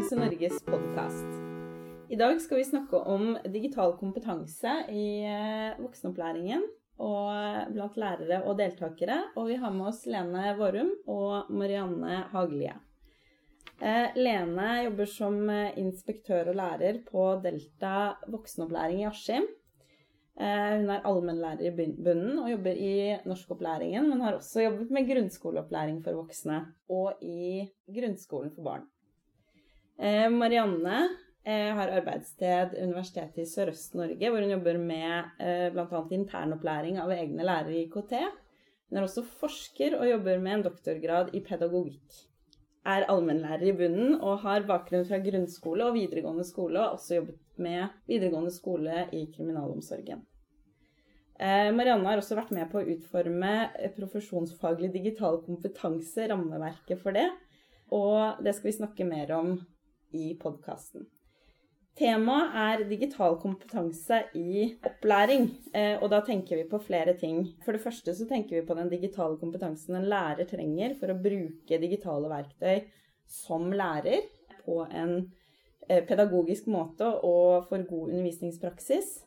Kompetanse Norges podkast. I dag skal vi snakke om digital kompetanse i eh, voksenopplæringen og blant lærere og deltakere. Og vi har med oss Lene Vårum og Marianne Hagelie. Eh, Lene jobber som eh, inspektør og lærer på Delta voksenopplæring i Askim. Hun er allmennlærer i bunnen og jobber i norskopplæringen, men har også jobbet med grunnskoleopplæring for voksne og i grunnskolen for barn. Eh, Marianne eh, har arbeidssted Universitetet i Sørøst-Norge, hvor hun jobber med eh, bl.a. internopplæring av egne lærere i IKT. Hun er også forsker og jobber med en doktorgrad i pedagogikk. Er allmennlærer i bunnen og har bakgrunn fra grunnskole og videregående skole, og også jobbet med videregående skole i kriminalomsorgen. Marianne har også vært med på å utforme profesjonsfaglig digital kompetanse, rammeverket for det. Og det skal vi snakke mer om i podkasten. Temaet er digital kompetanse i opplæring, eh, og da tenker vi på flere ting. For det første så tenker vi på den digitale kompetansen en lærer trenger for å bruke digitale verktøy som lærer på en eh, pedagogisk måte og for god undervisningspraksis.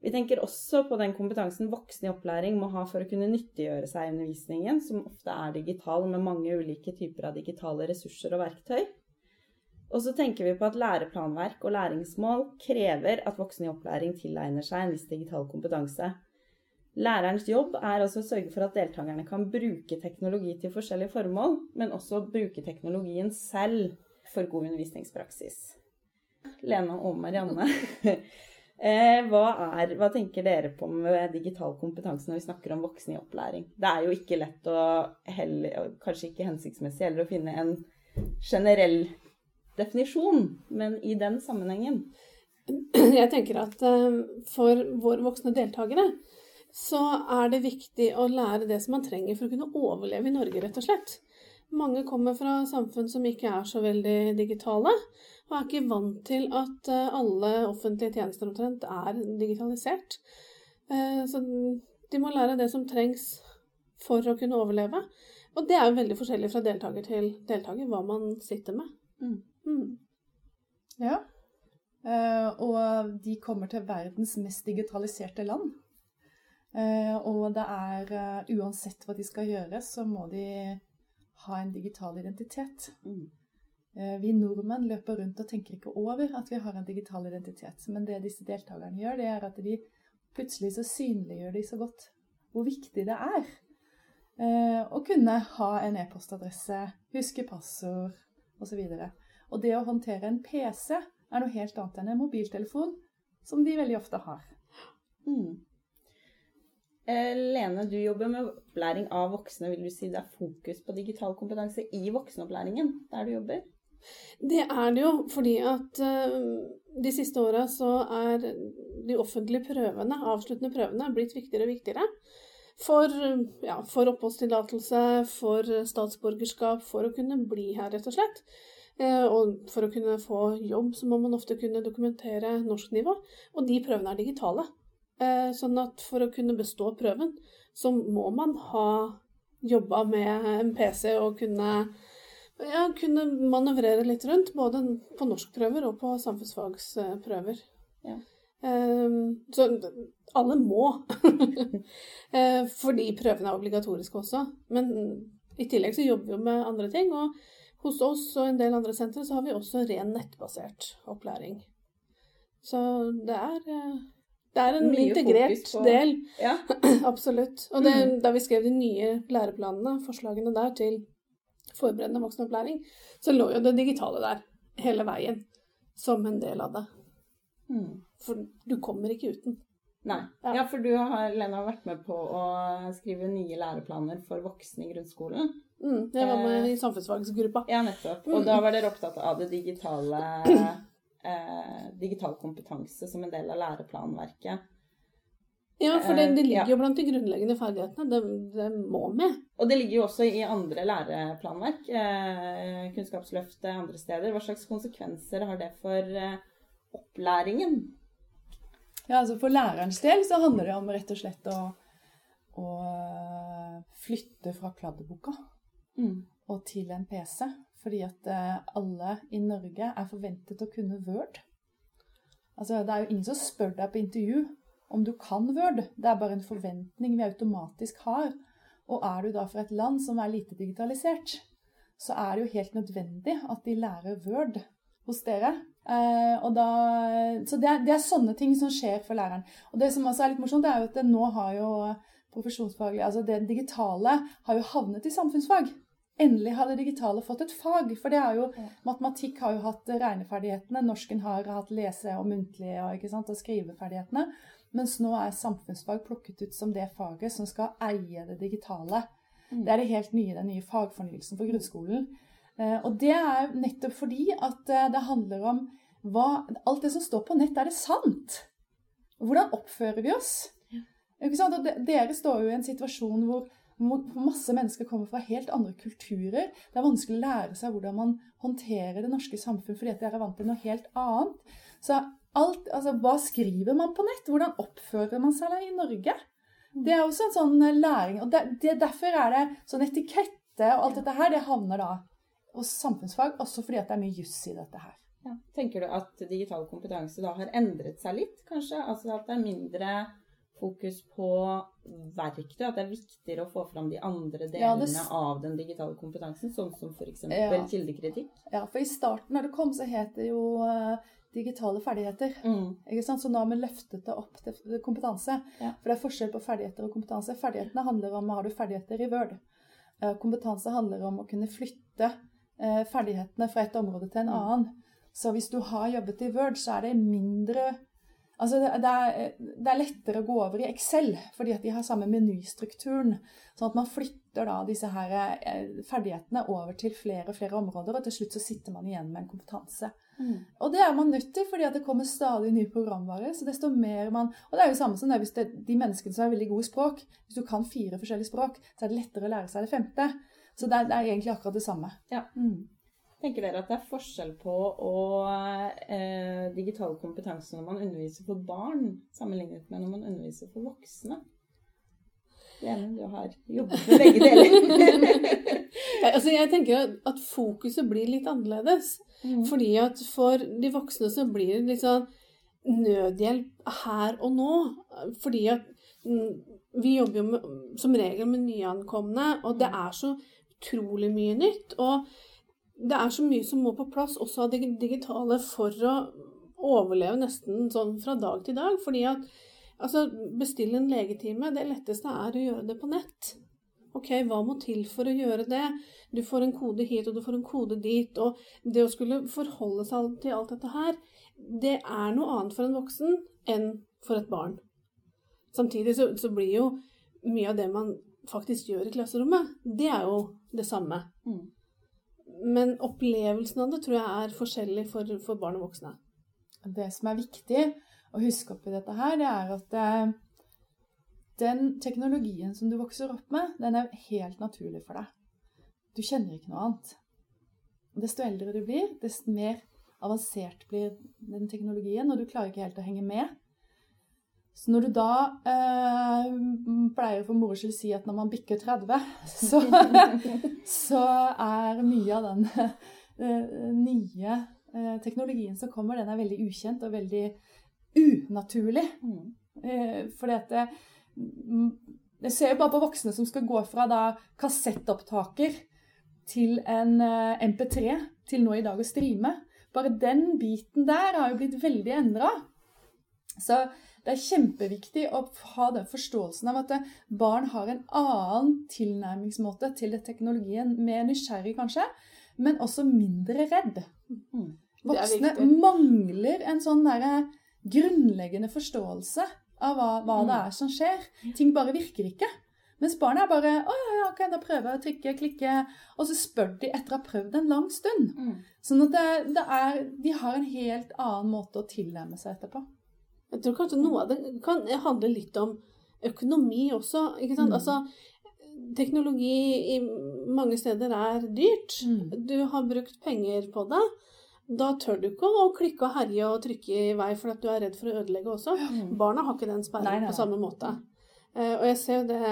Vi tenker også på den kompetansen voksne i opplæring må ha for å kunne nyttiggjøre seg undervisningen, som ofte er digital med mange ulike typer av digitale ressurser og verktøy. Og så tenker vi på at læreplanverk og læringsmål krever at voksne i opplæring tilegner seg en viss digital kompetanse. Lærerens jobb er altså å sørge for at deltakerne kan bruke teknologi til forskjellige formål, men også bruke teknologien selv for god undervisningspraksis. Lena og Marianne, eh, hva, er, hva tenker dere på med digital kompetanse når vi snakker om voksne i opplæring? Det er jo ikke lett og heller, kanskje ikke hensiktsmessig heller å finne en generell definisjon, men i den sammenhengen. Jeg tenker at eh, for våre voksne deltakere så er det viktig å lære det som man trenger for å kunne overleve i Norge, rett og slett. Mange kommer fra samfunn som ikke er så veldig digitale, og er ikke vant til at eh, alle offentlige tjenester omtrent er digitalisert. Eh, så de må lære det som trengs for å kunne overleve. Og det er jo veldig forskjellig fra deltaker til deltaker hva man sitter med. Mm. Mm. Ja. Uh, og de kommer til verdens mest digitaliserte land. Uh, og det er uh, Uansett hva de skal gjøre, så må de ha en digital identitet. Mm. vi nordmenn løper rundt og tenker ikke over at vi har en digital identitet. Men det disse deltakerne gjør, det er at de plutselig så synliggjør de så godt hvor viktig det er å kunne ha en e-postadresse, huske passord osv. Og det å håndtere en PC er noe helt annet enn en mobiltelefon, som de veldig ofte har. Mm. Eh, Lene, du jobber med opplæring av voksne. Vil du si det er fokus på digital kompetanse i voksenopplæringen der du jobber? Det er det jo, fordi at uh, de siste åra så er de offentlige prøvene, avsluttende prøvene, blitt viktigere og viktigere. For, ja, for oppholdstillatelse, for statsborgerskap, for å kunne bli her, rett og slett. Eh, og for å kunne få jobb, så må man ofte kunne dokumentere norsknivå. Og de prøvene er digitale. Eh, sånn at for å kunne bestå prøven, så må man ha jobba med en PC og kunne, ja, kunne manøvrere litt rundt. Både på norskprøver og på samfunnsfagsprøver. Ja. Eh, så alle må. Fordi prøvene er obligatoriske også. Men i tillegg så jobber vi jo med andre ting. og hos oss og en del andre sentre så har vi også ren nettbasert opplæring. Så det er, eh, det er en Mye integrert del. Ja. Absolutt. Og det, mm. da vi skrev de nye læreplanene, forslagene der til forberedende voksenopplæring, så lå jo det digitale der hele veien som en del av det. Mm. For du kommer ikke uten. Nei. Ja. ja, for du har, Lena, vært med på å skrive nye læreplaner for voksne i grunnskolen. Mm, jeg var med i samfunnsfagsgruppa. Ja, nettopp. Og mm. da var dere opptatt av det digitale eh, digital kompetanse som en del av læreplanverket. Ja, for det, det ligger ja. jo blant de grunnleggende ferdighetene. Det, det, må med. Og det ligger jo også i andre læreplanverk. Eh, kunnskapsløftet andre steder. Hva slags konsekvenser har det for eh, opplæringen? Ja, altså For lærerens del så handler det om rett og slett å, å flytte fra kladdeboka. Mm. og til en PC. Fordi at eh, alle i Norge er forventet å kunne Word. Altså, det er jo ingen som spør deg på intervju om du kan Word. Det er bare en forventning vi automatisk har. Og er du da fra et land som er lite digitalisert, så er det jo helt nødvendig at de lærer Word hos dere. Eh, da, så det er, det er, sånne ting som skjer for læreren. Og det som også er litt morsomt, det er jo at nå har jo profesjonsfaglig, altså det digitale har jo havnet i samfunnsfag. Endelig har det digitale fått et fag. For det er jo, matematikk har jo hatt regneferdighetene, norsken har hatt lese- og muntlige og, og skriveferdighetene. Mens nå er samfunnsfag plukket ut som det faget som skal eie det digitale. Mm. Det er det helt nye, den nye fagfornyelsen for grunnskolen. Eh, og det er nettopp fordi at eh, det handler om hva Alt det som står på nett, er det sant? Hvordan oppfører vi oss? Sant? Dere står jo i en situasjon hvor masse mennesker kommer fra helt andre kulturer. Det er vanskelig å lære seg hvordan man håndterer det norske samfunn fordi at dere er vant til noe helt annet. Så alt, altså, hva skriver man på nett? Hvordan oppfører man seg i Norge? Det er også en sånn eh, læring. og det, det, Derfor er det sånn etikette og alt dette her, det havner da hos samfunnsfag, også fordi at det er mye juss i dette her. Ja. Tenker du at digital kompetanse da har endret seg litt, kanskje? Altså at det er mindre fokus på verktøy, at det er viktigere å få fram de andre delene ja, det... av den digitale kompetansen, sånn som f.eks. Ja. kildekritikk? Ja, for i starten når det kom, så het det jo uh, digitale ferdigheter. Mm. Så nå har vi løftet det opp til kompetanse. Ja. For det er forskjell på ferdigheter og kompetanse. Ferdighetene handler om har du ferdigheter i Word. Uh, kompetanse handler om å kunne flytte uh, ferdighetene fra et område til en mm. annen. Så hvis du har jobbet i Word, så er det mindre Altså det, det, er, det, er, lettere å gå over i Excel, fordi at de har samme menystrukturen. Sånn at man flytter da disse her eh, ferdighetene over til flere og flere områder, og til slutt så sitter man igjen med en kompetanse. Mm. Og det er man nødt til, fordi at det kommer stadig ny programvare. så desto mer man, Og det er jo samme som det hvis det, de menneskene som er veldig gode i språk. Hvis du kan fire forskjellige språk, så er det lettere å lære seg det femte. Så det er, det er egentlig akkurat det samme. Ja. Mm. Tenker dere at det er forskjell på å, eh, digital kompetanse når man underviser for barn, sammenlignet med når man underviser for voksne? Det ene du har jobbet med begge deler. altså jeg tenker at fokuset blir litt annerledes. Mm. Fordi at for de voksne så blir det litt sånn nødhjelp her og nå. Fordi at mm, vi jobber jo med, som regel med nyankomne, og det er så utrolig mye nytt. Og det er så mye som må på plass, også av det digitale, for å overleve nesten sånn fra dag til dag. Fordi at altså, bestille en legetime, det letteste er å gjøre det på nett. Ok, hva må til for å gjøre det? Du får en kode hit, og du får en kode dit. Og det å skulle forholde seg til alt dette her, det er noe annet for en voksen enn for et barn. Samtidig så, så blir jo mye av det man faktisk gjør i klasserommet, det er jo det samme. Mm. Men opplevelsen av det tror jeg er forskjellig for, for, barn og voksne. Det som er viktig å huske opp i dette her, det er at det, den teknologien som du vokser opp med, den er helt naturlig for deg. Du kjenner ikke noe annet. Desto eldre du blir, desto mer avansert blir den teknologien, og du klarer ikke helt å henge med. Så når du da eh, pleier for moro skyld si at når man bikker 30, så, så er mye av den eh, nye eh, teknologien som kommer, den er veldig ukjent og veldig unaturlig. Mm. Eh, fordi at det, mm, Jeg ser jo bare på voksne som skal gå fra da kassettopptaker til en eh, MP3 til nå i dag å streame. Bare den biten der har jo blitt veldig endra. Så det er kjempeviktig å ha den forståelsen av at barn har en annen tilnærmingsmåte til teknologien. Mer nysgjerrig, kanskje, men også mindre redd. Mm. Voksne mangler en sånn der grunnleggende forståelse av hva, hva det mm. er som skjer. Ting bare virker ikke. Mens barna er bare 'Å ja, ja, kan jeg prøve å trykke, klikke?' Og så spør de etter å ha prøvd en lang stund. Mm. Sånn at det, det er, de har en helt annen måte å tilnærme seg etterpå. Jeg tror kanskje noe av det kan handle litt om økonomi også. ikke sant? Mm. Altså, teknologi i mange steder er dyrt. Mm. Du har brukt penger på det. Da tør du ikke å klikke og herje og trykke i vei for at du er redd for å ødelegge også. Mm. Barna har ikke den sperren på samme måte. Uh, og jeg ser jo det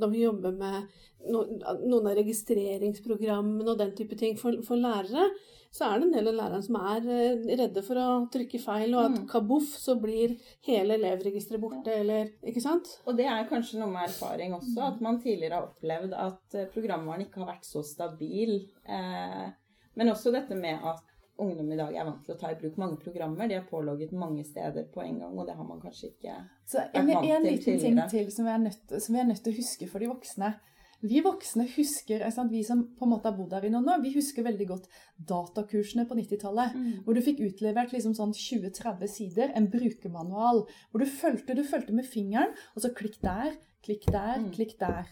når vi jobber med noen av registreringsprogrammene og den type ting for, for, lærere, så er det en del av lærerne som er eh, redde for å trykke feil, og at mm. kaboff, så blir hele elevregisteret borte, eller Ikke sant? Og det er kanskje noe med erfaring også, at man tidligere har opplevd at eh, programvaren ikke har vært så stabil. Eh, men også dette med at ungdom i dag er vant til å ta i bruk mange programmer. De er pålogget mange steder på en gang, og det har man kanskje ikke vært vant til tidligere. Så En liten ting til som vi, nødt, som vi er nødt til å huske for de voksne. Vi voksne husker, vi som på en måte har bodd her i noen år, vi husker veldig godt datakursene på 90-tallet. Mm. Hvor du fikk utlevert liksom sånn 20-30 sider, en brukermanual. Hvor du fulgte, du fulgte med fingeren, og så klikk der, klikk der, mm. klikk der.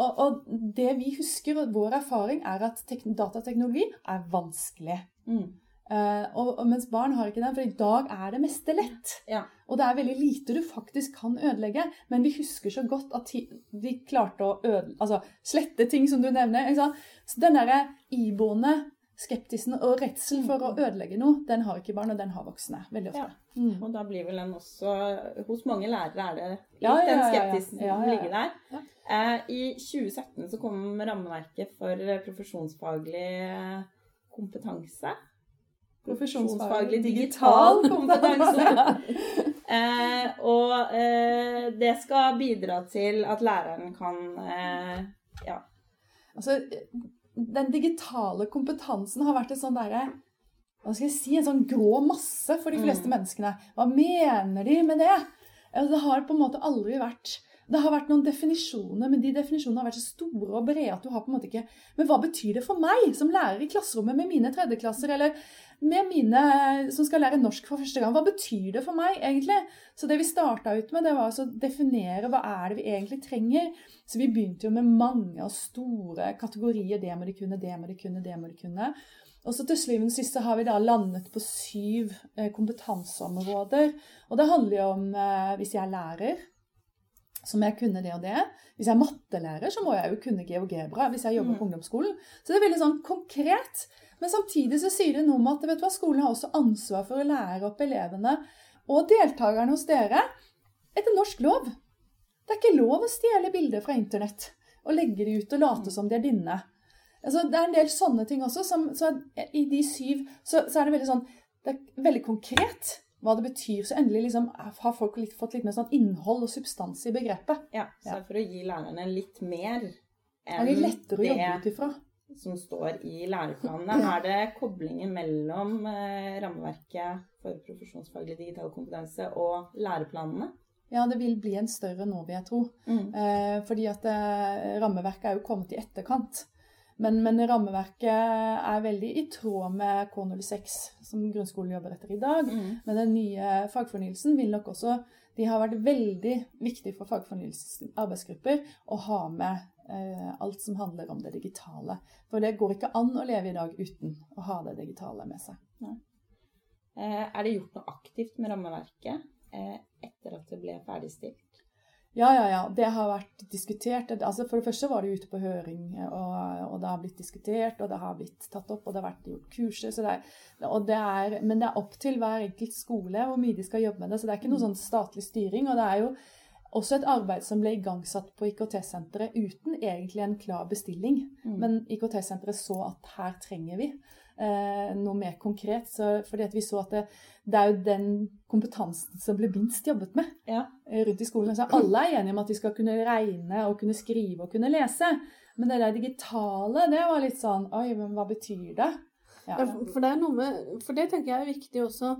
Og, og, det vi husker, og vår erfaring, er at datateknologi er vanskelig. Mm. Uh, og, og, mens barn har ikke den, for i dag er det meste lett. Ja. Og det er veldig lite du faktisk kan ødelegge. Men vi husker så godt at vi klarte å øde, altså, slette ting, som du nevner. Så den derre iboende skeptisen og redselen for å mm. ødelegge noe, den har ikke barn, og den har voksne. Veldig ofte. Ja. Mm. Og da blir vel den også Hos mange lærere er det litt ja, ja, den skeptisen som ligger der. Eh, I 2017 så kom rammeverket for profesjonsfaglig kompetanse profesjonsfaglig digital kompetanse. eh, og eh, det skal bidra til at læreren kan eh, ja. Altså, den digitale kompetansen har vært et sånn derre hva skal jeg si, en sånn grå masse for de fleste mm. menneskene. Hva mener de med det? Det har på en måte aldri vært det har vært noen definisjoner, men de definisjonene har vært så store og brede at du har på en måte ikke Men hva betyr det for meg som lærer i klasserommet med mine tredjeklasser, eller med mine som skal lære norsk for første gang? Hva betyr det for meg, egentlig? Så det vi starta ut med, det var altså å definere hva er det vi egentlig trenger. Så vi begynte jo med mange og store kategorier. Det må de kunne, det må de kunne, det må de kunne. Og så til syvende og sist har vi da landet på syv eh, kompetanseområder. Og det handler jo om eh, hvis jeg er lærer, så må jeg kunne det og det. Hvis jeg er mattelærer, så må jeg jo kunne geogebra hvis jeg jobber på mm. ungdomsskolen. Så det er veldig sånn konkret. Men samtidig så sier det noe om at vet du hva, skolen har også ansvar for å lære opp elevene og deltakerne hos dere etter norsk lov. Det er ikke lov å stjele bilder fra internett og legge de ut og late som de er dine. Altså, det er en del sånne ting også. Som, så I de syv så, så er det veldig sånn Det er veldig konkret hva det betyr. Så endelig liksom, har folk litt, fått litt mer sånn innhold og substans i begrepet. Ja, så ja. for å gi lærerne litt mer enn det, er lettere å jobbe ut ifra. Som står i læreplanene. Er det koblingen mellom eh, rammeverket for profesjonsfaglig digital kompetanse og læreplanene? Ja, det vil bli en større nå, vil jeg tro. Mm. Eh, fordi at eh, rammeverket er jo kommet i etterkant. Men, men, rammeverket er veldig i tråd med K06, som grunnskolen jobber etter i dag. Mm. Men den nye fagfornyelsen vil nok også De har vært veldig viktig for fagfornyelsens arbeidsgrupper å ha med alt som handler om det digitale. For det går ikke an å leve i dag uten å ha det digitale med seg. Ja. Eh, er det gjort noe aktivt med rammeverket eh, etter at det ble ferdigstilt? Ja, ja, ja. Det har vært diskutert. Altså for det første var det ute på høring, og, og, det har blitt diskutert, og det har blitt tatt opp, og det har vært gjort kurser. Det er, det er, men det er opp til hver enkelt skole hvor mye de skal jobbe med det. Så det er ikke noe mm. sånn statlig styring. Og det er jo også et arbeid som ble igangsatt på IKT-senteret uten egentlig en klar bestilling. Mm. Men IKT-senteret så at her trenger vi eh, noe mer konkret. Så, fordi vi så at det, det, er jo den kompetansen som ble minst jobbet med ja. Eh, rundt i skolen. Så alle er enige om at de skal kunne regne og kunne skrive og kunne lese. Men det der digitale, det var litt sånn Oi, men hva betyr det? Ja. For, det er noe med, for det tenker jeg er viktig også,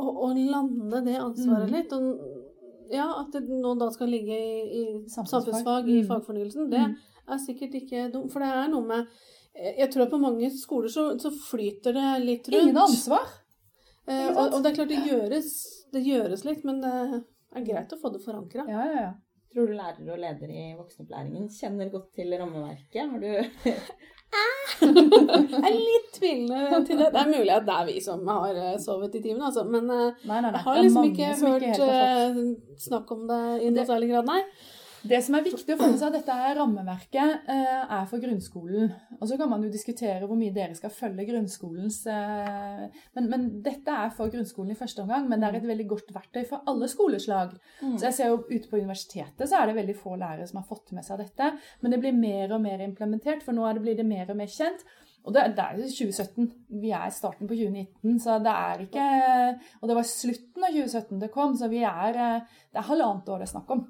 å, å lande det ansvaret mm. litt. Og ja, At det nå da skal ligge i, i samfunnsfag, samfunnsfag i mm. fagfornyelsen, det mm. er sikkert ikke dumt. For det er noe med jeg tror at på mange skoler så, så flyter det litt rundt. Ingen ansvar. Eh, og, og, det er klart det gjøres, det gjøres litt, men det er greit å få det forankra. Ja, ja, ja. Tror du lærere og ledere i voksenopplæringen kjenner godt til rammeverket? Har du Jeg er litt tvilende til det. Det er mulig at det er vi som har eh, sovet i timen, altså. Men eh, nei, nei, nei. jeg har liksom ikke hørt ikke uh, snakk om det i noe særlig grad, nei. Det som er viktig å få med seg, dette her rammeverket eh, er for grunnskolen. Og så kan man jo diskutere hvor mye dere skal følge grunnskolens eh, men, men, dette er for grunnskolen i første omgang, men det er et veldig godt verktøy for alle skoleslag. Mm. Så jeg ser jo ute på universitetet så er det veldig få lærere som har fått med seg dette. Men det blir mer og mer implementert, for nå blir det mer og mer kjent. Og det, det er jo 2017. Vi er i starten på 2019, så det er ikke Og det var slutten av 2017 det kom, så vi er eh, Det er halvannet år det er snakk om.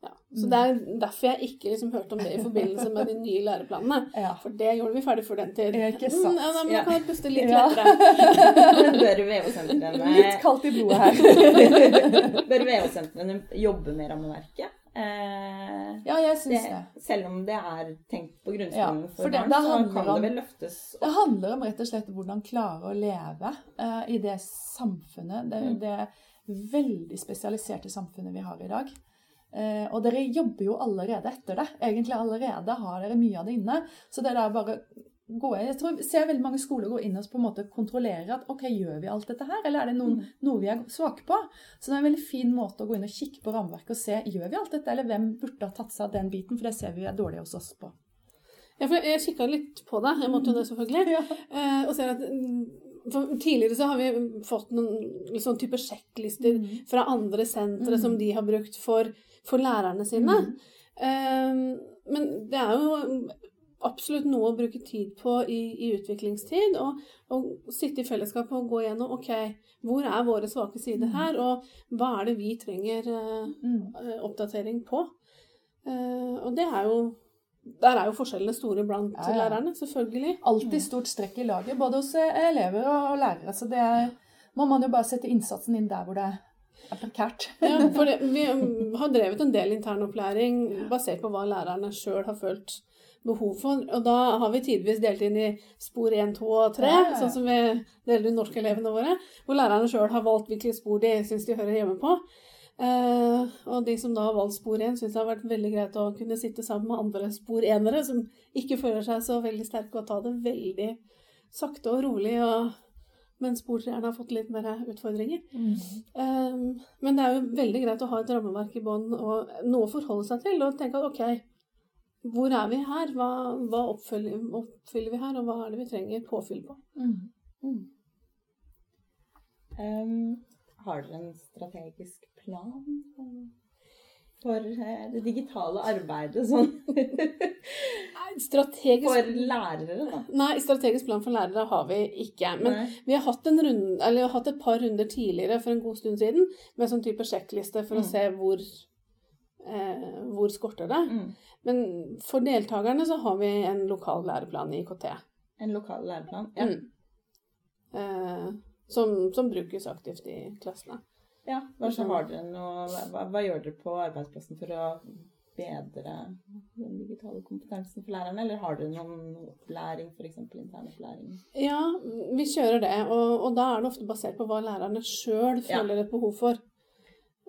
Ja, så Det er derfor jeg ikke liksom hørte om det i forbindelse med de nye læreplanene. Ja. For det gjorde vi ferdig for den tid. Ikke sant. Mm, ja, da, men jeg kan puste litt ja. lettere. Bør VO-sentrene Litt kaldt i blodet her. Bør VO-sentrene jobbe med rammeverket? Eh, ja, jeg syns det, det. Selv om det er tenkt på grunnskolen ja, for, for det, barn, så kan det vel løftes opp. Det handler om rett og slett hvordan klare å leve eh, i det samfunnet, det, mm. det veldig spesialiserte samfunnet vi har i dag. Eh, og dere jobber jo allerede etter det. Egentlig allerede har dere mye av det inne. Så det der bare gå inn Jeg tror, ser veldig mange skoler gå inn og på en måte kontrollere at ok, gjør vi alt dette her, eller er det noen, mm. noe vi er svake på? Så det er en veldig fin måte å gå inn og kikke på rammeverket og se gjør vi alt dette, eller hvem burde ha tatt seg av den biten, for det ser vi er dårlig hos oss på. Ja, for jeg kikka litt på det, jeg måtte jo det selvfølgelig, ja. eh, og ser at mm, for tidligere så har vi fått noen sånn type sjekklister mm. fra andre sentre mm. som de har brukt for, for lærerne sine. Mm. Um, men det er jo absolutt noe å bruke tid på i, i utviklingstid. Og, og, sitte i fellesskap og gå gjennom ok, hvor er våre svake sider her, og hva er det vi trenger uh, oppdatering på. Uh, og det er jo der er jo forskjellene store blant ja, ja. lærerne, selvfølgelig. Alltid stort strekk i laget, både hos elever og, lærere. Så det er, må man jo bare sette innsatsen inn der hvor det er prekært. ja, for det, vi har drevet en del internopplæring basert på hva lærerne sjøl har følt behov for. Og da har vi tidvis delt inn i spor 1, 2 og 3, ja, ja. sånn som vi deler ut norskelevene våre. Hvor lærerne sjøl har valgt hvilke spor de syns de hører hjemme på. Uh, og de som da har valgt spor 1, syns det har vært veldig greit å kunne sitte sammen med andre spor 1-ere som ikke føler seg så veldig sterke, og ta det veldig sakte og rolig. og mens sportreerne har fått litt mer utfordringer. Mm. Um, men det er jo veldig greit å ha et rammeverk i bånn og noe å forholde seg til. Og tenke at ok, hvor er vi her? Hva, hva oppfyller, oppfyller, vi her, og hva er det vi trenger påfyll på? Mm. Mm. Um, har dere en strategisk plan for eh, det digitale arbeidet sånn? strategisk... For lærere, da? Nei, strategisk plan for lærere har vi ikke. Men Nei. vi har hatt, runde, har hatt, et par runder tidligere for en god stund siden med sånn type sjekkliste for mm. å se hvor eh, hvor skorter det. Mm. Men for deltakerne så har vi en lokal læreplan i IKT. En lokal læreplan, ja. Mm. Eh, som, som, brukes aktivt i klassene. Ja, hva, så har dere noe, hva, hva, gjør dere på arbeidsplassen for å bedre den digitale kompetansen for lærerne? Eller har dere noen opplæring, f.eks. internopplæring? Ja, vi kjører det. Og, og, da er det ofte basert på hva lærerne sjøl føler ja. et behov for.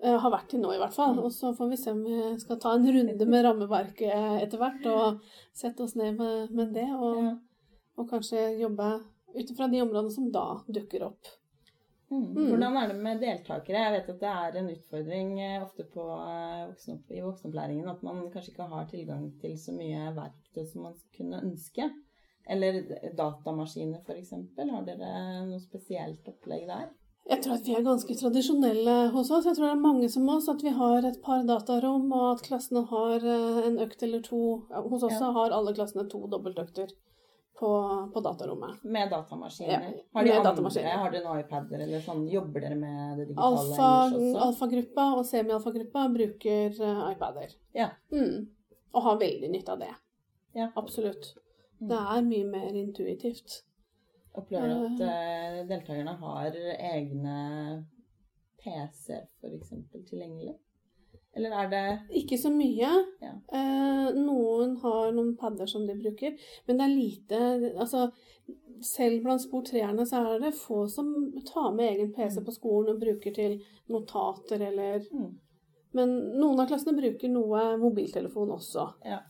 Uh, har vært til nå, i hvert fall. Og så får vi se om vi skal ta en runde med rammeverket etter hvert, og sette oss ned med, med det. Og, og, kanskje jobbe ut ifra de områdene som da dukker opp. Mm. mm. Hvordan er det med deltakere? Jeg vet at det er en utfordring eh, ofte på eh, i voksenopplæringen at man kanskje ikke har tilgang til så mye verktøy som man kunne ønske. Eller datamaskiner, f.eks. Har dere noe spesielt opplegg der? Jeg tror at vi er ganske tradisjonelle hos oss. Jeg tror det er mange som oss. At vi har et par datarom, og at klassene har eh, en økt eller to. Hos oss ja. har alle klassene to dobbeltøkter på, på datarommet. Med datamaskiner? Ja, har andre, datamaskiner. har dere noen iPader eller sånn? Jobber dere med det digitale Alfa, også? Alfagruppa og semialfagruppa bruker uh, iPader. Ja. Mm. Og har veldig nytte av det. Ja. Absolutt. Mm. Det er mye mer intuitivt. Opplever du at uh, deltakerne har egne PC-er f.eks. tilgjengelig? Eller er det Ikke så mye. Ja. Eh, noen har noen padder som de bruker, men det er lite Altså, selv blant sportrerne så er det få som tar med egen PC mm. på skolen og bruker til notater eller mm. Men noen av klassene bruker noe mobiltelefon også. Ja.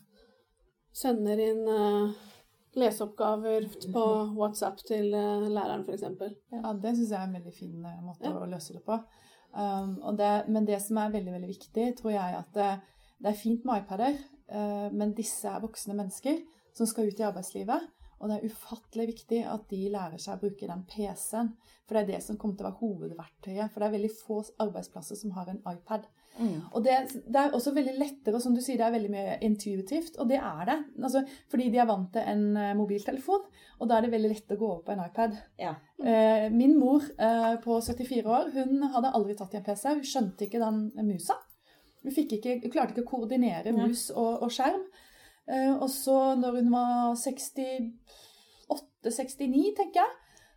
Sender inn eh, leseoppgaver på WhatsApp til eh, læreren, f.eks. Ja, det syns jeg er en veldig fin måte ja. å løse det på. Um, det, men det som er veldig veldig viktig, tror jeg at det, det er fint med iPader, uh, men disse er voksne mennesker som skal ut i arbeidslivet. Og det er ufattelig viktig at de lærer seg å bruke den PC-en. For det er det som kommer til å være hovedverktøyet. For det er veldig få arbeidsplasser som har en iPad. Mm. Og det, det, er også veldig lettere, og som du sier, det er veldig mye intuitivt. Og det er det. Altså, fordi de er vant til en eh, mobiltelefon, og da er det veldig lett å gå over på en iPad. Ja. Eh, min mor eh, på 74 år hun hadde aldri tatt i en PC. Hun skjønte ikke den musa. Hun, ikke, hun klarte ikke å koordinere mus og, og skjerm. Eh, og så når hun var 68-69, tenker jeg,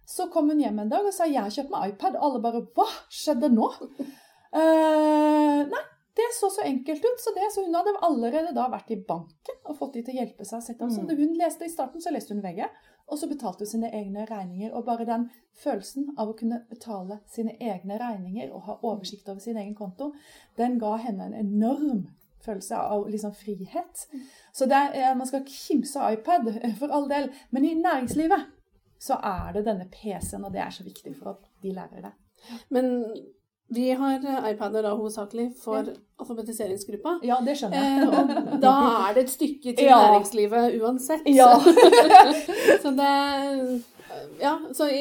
så kom hun hjem en dag og sa 'jeg har kjøpt meg iPad'. Og alle bare 'hva skjedde nå?' uh, nei, det så så enkelt ut. Så, det, så hun hadde allerede da vært i banken og fått de til å hjelpe seg Sett opp. Så Mm. hun leste i starten, så leste hun VG, og så betalte hun sine egne regninger. Og bare den følelsen av å kunne betale sine egne regninger og ha oversikt over sin egen konto, den ga henne en enorm følelse av liksom frihet. Så er, man skal kimse av iPad, for all del. Men i næringslivet så er det denne PC-en, og det er så viktig for at de lærer det. Men vi har eh, iPader da hovedsakelig for alfabetiseringsgruppa. Ja, det skjønner Eh, jeg. og da er det et stykke til Ja. næringslivet uansett. Ja. så det Ja, så i,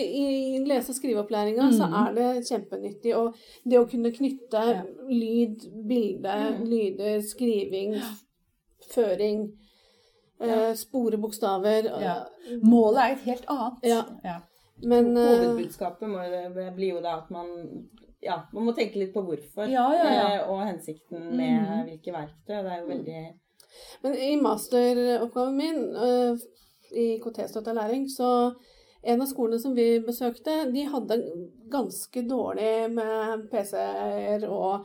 i lese- og skriveopplæringa så Mm. er det kjempenyttig. Og det å kunne knytte Ja. lyd, bilde, Mm. lyder, skriving, føring, eh, spore bokstaver Ja. Målet er et helt annet. Ja. Ja. Men eh, Hovedbudskapet må, det blir jo da at man ja, man må tenke litt på hvorfor Ja, ja, ja. eh, og hensikten med mm. hvilke verktøy. Det er jo veldig Men i masteroppgaven min øh, i IKT-støtta læring, så en av skolene som vi besøkte, de hadde ganske dårlig med PC-er og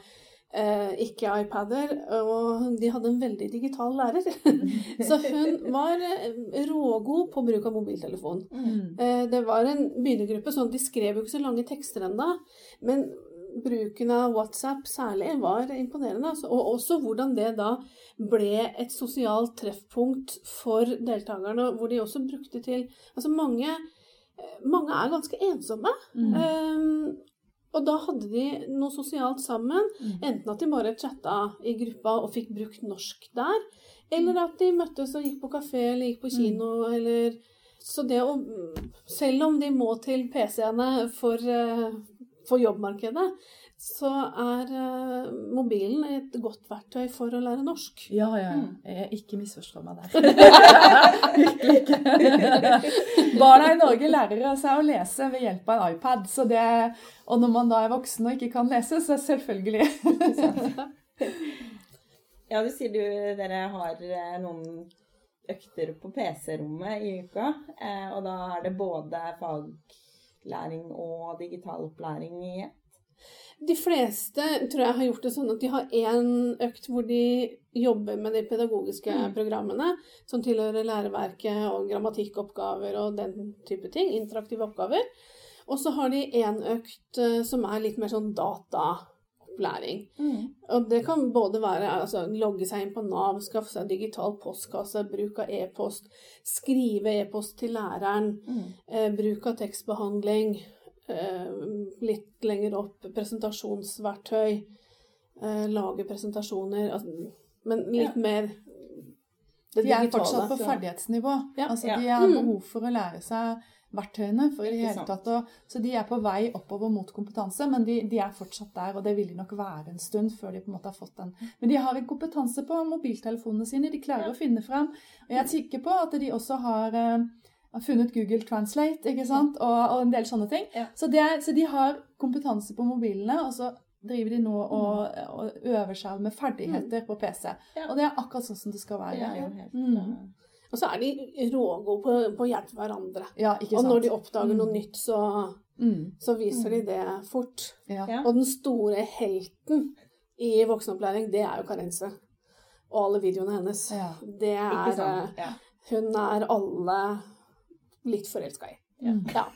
eh, ikke iPader, og de hadde en veldig digital lærer. så hun var eh, rågod på bruk av mobiltelefon. Mm. Eh, Det var en begynnergruppe, sånn de skrev jo ikke så lange tekster ennå. Men bruken av WhatsApp særlig var imponerende. altså. Og også hvordan det da ble et sosialt treffpunkt for deltakerne, hvor de også brukte til Altså mange, mange er ganske ensomme. Mm. Um, og da hadde de noe sosialt sammen. Mm. Enten at de bare chatta i gruppa og fikk brukt norsk der, eller at de møttes og gikk på kafé eller gikk på kino eller Så det å Selv om de må til PC-ene for, eh, for jobbmarkedet, så er eh, mobilen et godt verktøy for å lære norsk. Ja, ja. Mm. Jeg ikke misforstå meg der. Virkelig ikke. Barna i Norge lærer seg å lese ved hjelp av en iPad. Så det, og når man da er voksen og ikke kan lese, så selvfølgelig. Ja, du sier du dere har eh, noen økter på PC-rommet i uka. eh, Og da er det både faglæring og digital opplæring i ett. De fleste tror jeg har gjort det sånn at de har én økt hvor de jobber med de pedagogiske Mm. programmene, som tilhører læreverket og grammatikkoppgaver og den type ting. Interaktive oppgaver. Og så har de én økt eh, som er litt mer sånn dataopplæring. Og det kan både være altså, logge seg inn på Nav, skaffe seg digital postkasse, bruk av e-post, skrive e-post til læreren, Mm. eh, bruk av tekstbehandling, eh, litt lenger opp presentasjonsverktøy, eh, lage presentasjoner, altså, men litt Ja. mer det digitale. De er fortsatt på ferdighetsnivå. Ja. Altså, de har Mm. behov for å lære seg verktøyene. For i det hele tatt, Og, så de er på vei oppover mot kompetanse, men de, de er fortsatt der. Og det vil de nok være en stund før de på en måte har fått den. Men de har en kompetanse på mobiltelefonene sine. De klarer Ja. å finne frem. Og jeg er sikker på at de også har eh, har funnet Google Translate ikke sant? Og, og en del sånne ting. Ja. Så, er, så de har kompetanse på mobilene, og så driver de nå og, og øver seg med ferdigheter på PC. Ja. Og det er akkurat sånn som det skal være. Det er jo helt Mm. Og så er de rågode på, på å hjelpe hverandre. Ja, ikke Og når de oppdager noe Mm. nytt, så, Mm. så viser de det fort. Ja. Ja. Og den store helten i voksenopplæring, det er jo Karense. Og alle videoene hennes. Ja. Det er Ja. Hun er alle litt forelska i. Mm. Ja.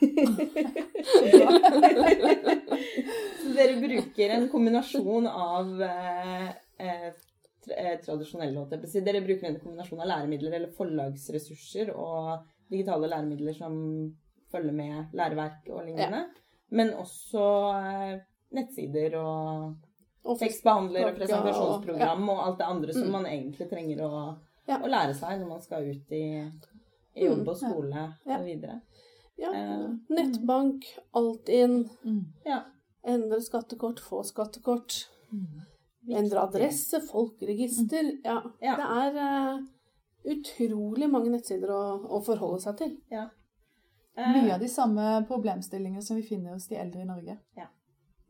Så dere bruker en kombinasjon av eh, eh, tradisjonelle å si. Dere bruker en kombinasjon av læremidler eller forlagsressurser og digitale læremidler som følger med læreverk og lignende. Men også eh, nettsider og Tekstbehandler og presentasjonsprogram og alt det andre som Mm. man egentlig trenger å, Ja. å lære seg når man skal ut i, i jobb og skole Ja. og videre. Ja. Eh, Nettbank, Altinn, Mm. Ja. endre skattekort, få skattekort. Endre adresse, folkeregister. Ja, Ja. det er uh, utrolig mange nettsider å, å forholde seg til. Eh, Mye av de samme problemstillingene som vi finner hos de eldre i Norge,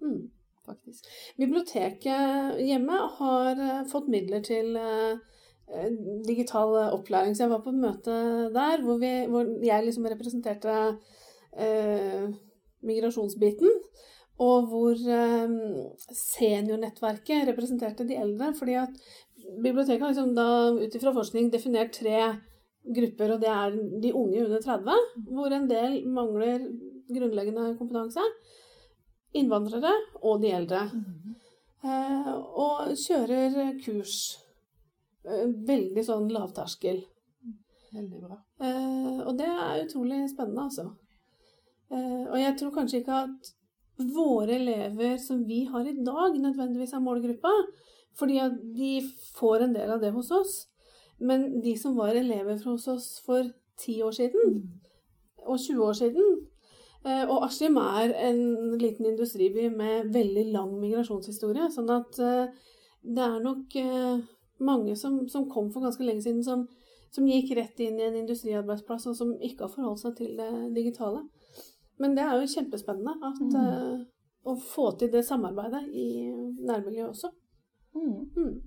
Mm. faktisk. Biblioteket hjemme har uh, fått midler til eh, eh, digital opplæring, så jeg var på et møte der hvor, vi, hvor jeg liksom representerte eh, migrasjonsbiten, og hvor eh, seniornettverket representerte de eldre. fordi at biblioteket har liksom da ut ifra forskning definert tre grupper, og det er de unge under 30, hvor en del mangler grunnleggende kompetanse. Innvandrere og de eldre. Eh, og kjører kurs. Eh, veldig sånn lavterskel. Veldig bra. Eh, og det er utrolig spennende, altså. Og jeg tror kanskje ikke at våre elever som vi har i dag, nødvendigvis er målgruppa, fordi at de får en del av det hos oss. Men de som var elever hos oss for 10 år siden, og 20 år siden eh, Og Askim er en liten industriby med veldig lang migrasjonshistorie, sånn at eh, det er nok eh, mange som, som kom for ganske lenge siden, som, som gikk rett inn i en industriarbeidsplass, og som ikke har forholdt seg til det digitale. Men det er jo kjempespennende at, Mm. uh, å få til det samarbeidet i nærmiljøet også. Mm. Mm.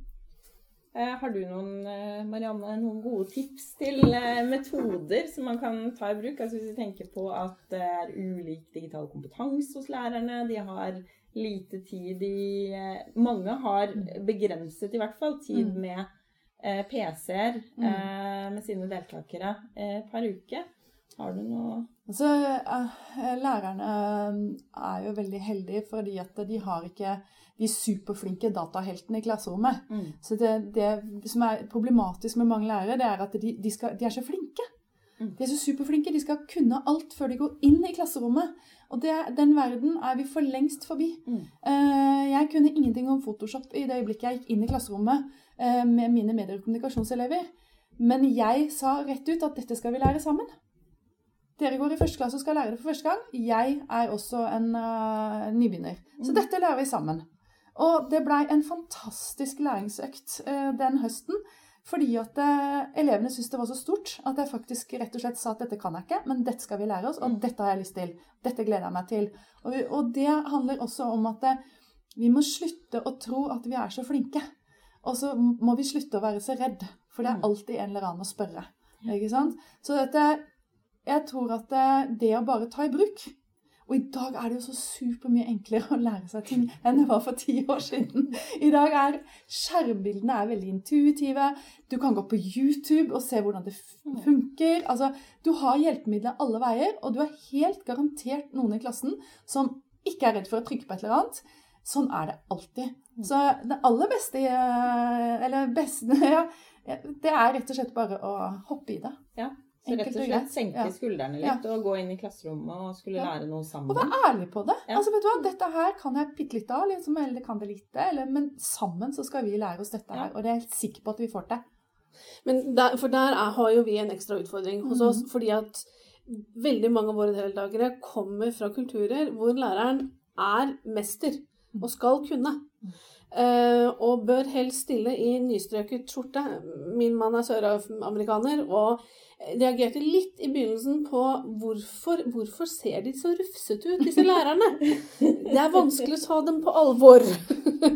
Eh, Har du noen, eh, Marianne, noen gode tips til metoder som man kan ta i bruk? Altså Hvis vi tenker på at det er ulik digital kompetanse hos lærerne, de har lite tid i Mange har begrenset i hvert fall tid Mm. med PC-er Mm. med sine deltakere per uke. Har du noe Altså, lærerne eh, er jo veldig heldige fordi at de har ikke de superflinke dataheltene i klasserommet. mm. Så det, det som er problematisk med mange lærere, det er at de, de, skal, de er så flinke. Mm. De er så superflinke. De skal kunne alt før de går inn i klasserommet. Og det, den verden er vi for lengst forbi. Mm. Jeg kunne ingenting om Photoshop i det øyeblikket jeg gikk inn i klasserommet med mine medie- og kommunikasjonselever. Men jeg sa rett ut at dette skal vi lære sammen. Dere går i første klasse og skal lære det for første gang. Jeg er også en uh, nybegynner. Så Mm. dette lærer vi sammen. Og det blei en fantastisk læringsøkt uh, den høsten. Fordi at uh, elevene syntes det var så stort at jeg faktisk rett og slett sa at dette kan jeg ikke, men dette skal vi lære oss, og Mm. dette har jeg lyst til. Dette gleder jeg meg til. Og, og det handler også om at vi må slutte å tro at vi er så flinke. Og så må vi slutte å være så redd, for det er Mm. alltid en eller annen å spørre. Ikke sant? Så dette, jeg tror at det, det å bare ta i bruk Og i dag er det jo så supermye enklere å lære seg ting enn det var for ti år siden. I dag er skjermbildene er veldig intuitive. Du kan gå på YouTube og se hvordan det f- funker. Altså, du har hjelpemidler alle veier, og du er helt garantert noen i klassen som ikke er redd for å trykke på et eller annet. Sånn er det alltid. Så det aller beste eh, Eller beste ja, Det er rett og slett bare å hoppe i det. Ja. Så rett Enkelt og og slett senke Ja. skuldrene litt og gå inn i klasserommet og skulle Ja. lære noe sammen. Og være ærlig på det. Ja. Altså, vet du hva, Dette her kan jeg bitte litt av, liksom, eller kan det lite. Eller, men sammen så skal vi lære oss dette her. Og det er jeg helt sikker på at vi får til. Men der, for der er, har jo vi en ekstra utfordring hos oss. oss, fordi at veldig mange av våre deltakere kommer fra kulturer hvor læreren er mester og skal kunne. Eh, og bør helst stille i nystrøket skjorte. Min mann er søramerikaner og reagerte litt i begynnelsen på hvorfor, hvorfor ser de så rufsete ut, disse lærerne? Det er vanskelig å ta dem på alvor.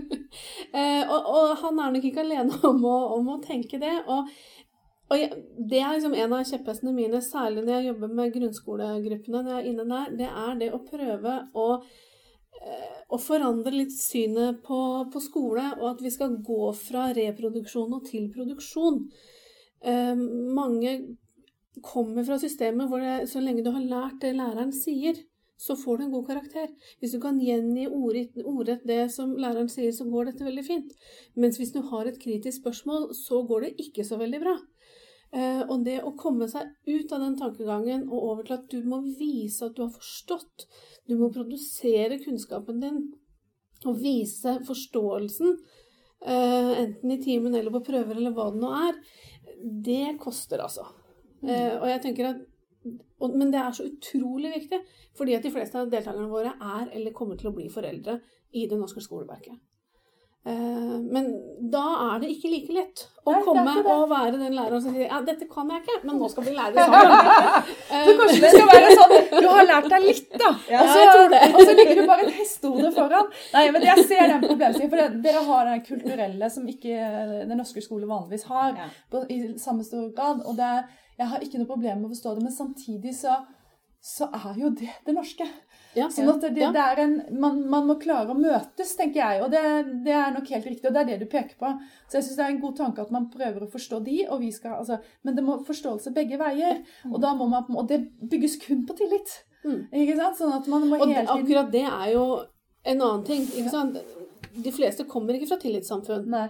eh, og, og han er nok ikke alene om å, om å tenke det. Og, og det er liksom en av kjepphestene mine, særlig når jeg jobber med grunnskolegruppene, når jeg er inne der, det er det å prøve å, å forandre litt synet på, på skole, og at vi skal gå fra reproduksjon og til produksjon. Eh, mange kommer fra systemet hvor det, så lenge du har lært det læreren sier, så får du en god karakter. Hvis du kan gjengi ordrett, det som læreren sier, så går dette veldig fint. Mens hvis du har et kritisk spørsmål, så går det ikke så veldig bra. Eh, og det å komme seg ut av den tankegangen og over til at du må vise at du har forstått, du må produsere kunnskapen din og vise forståelsen, eh, enten i timen eller på prøver eller hva det nå er, det koster altså. Eh, og jeg tenker at men det er så utrolig viktig, fordi at de fleste av deltakerne våre er eller kommer til å bli foreldre i det norske skoleverket. Eh, men da er det ikke like lett å Nei, komme og være den læreren som sier ja, dette kan jeg ikke, men nå skal vi lære det sammen. Så kanskje det skal være sånn Du har lært deg litt, da. Ja, og, så, jeg tror det. og så ligger du bare et hestehode foran. Nei, men jeg ser den problemstillingen. For det, dere har den kulturelle som ikke den norske skole vanligvis har. Ja. på, i samme stor grad. Og det, jeg har ikke noe problem med å forstå det, men samtidig så, så er jo det det norske. Ja, Sånn at det, det er en, man, man må klare å møtes, tenker jeg. Og det, det er nok helt riktig, og det er det du peker på. Så jeg syns det er en god tanke at man prøver å forstå de, og vi skal, altså, men det må forståelse begge veier. Og, da må man, og det bygges kun på tillit. Mm. Ikke sant? Sånn at man må hele tiden akkurat det er jo en annen ting. ikke sant? De fleste kommer ikke fra tillitssamfunn. Nei.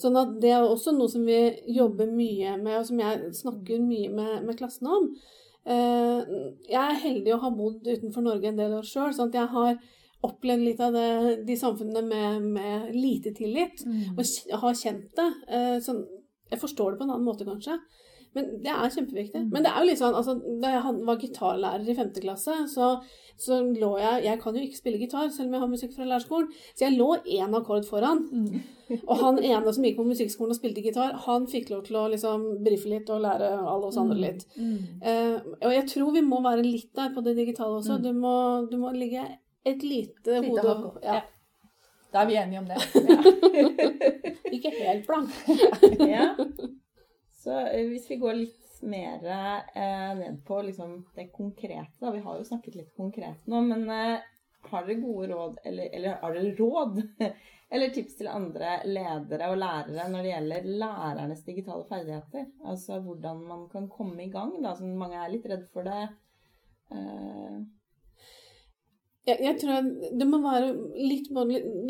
Sånn at det er også noe som vi jobber mye med, og som jeg snakker mye med, med klassen om. Eh, jeg er heldig å ha bodd utenfor Norge en del år sjøl, sånn at jeg har opplevd litt av det, de samfunnene med, med lite tillit, og har kjent det. Sånn, jeg forstår det på en annen måte, kanskje. Men det er kjempeviktig. Men det er jo litt sånn, altså, da jeg var gitarlærer i femte klasse, så, så lå jeg Jeg kan jo ikke spille gitar, selv om jeg har musikk fra lærerskolen, så jeg lå én akkord foran. Og han ene som gikk på musikkskolen og spilte gitar, han fikk lov til å liksom brife litt og lære alle oss andre litt. Eh, og jeg tror vi må være litt der på det digitale også. Du, må, du må ligge et lite, Lite hode hakk ja, Da er vi enige om det. Ikke helt blank. Ja. Så eh, hvis vi går litt mer eh, ned på liksom, det konkrete da. Vi har jo snakket litt konkret nå, men eh, har dere gode råd, eller, eller har dere råd eller tips til andre ledere og lærere når det gjelder lærernes digitale ferdigheter? Altså hvordan man kan komme i gang, da, som mange er litt redd for det. Eh, Jeg, jeg tror det må være litt,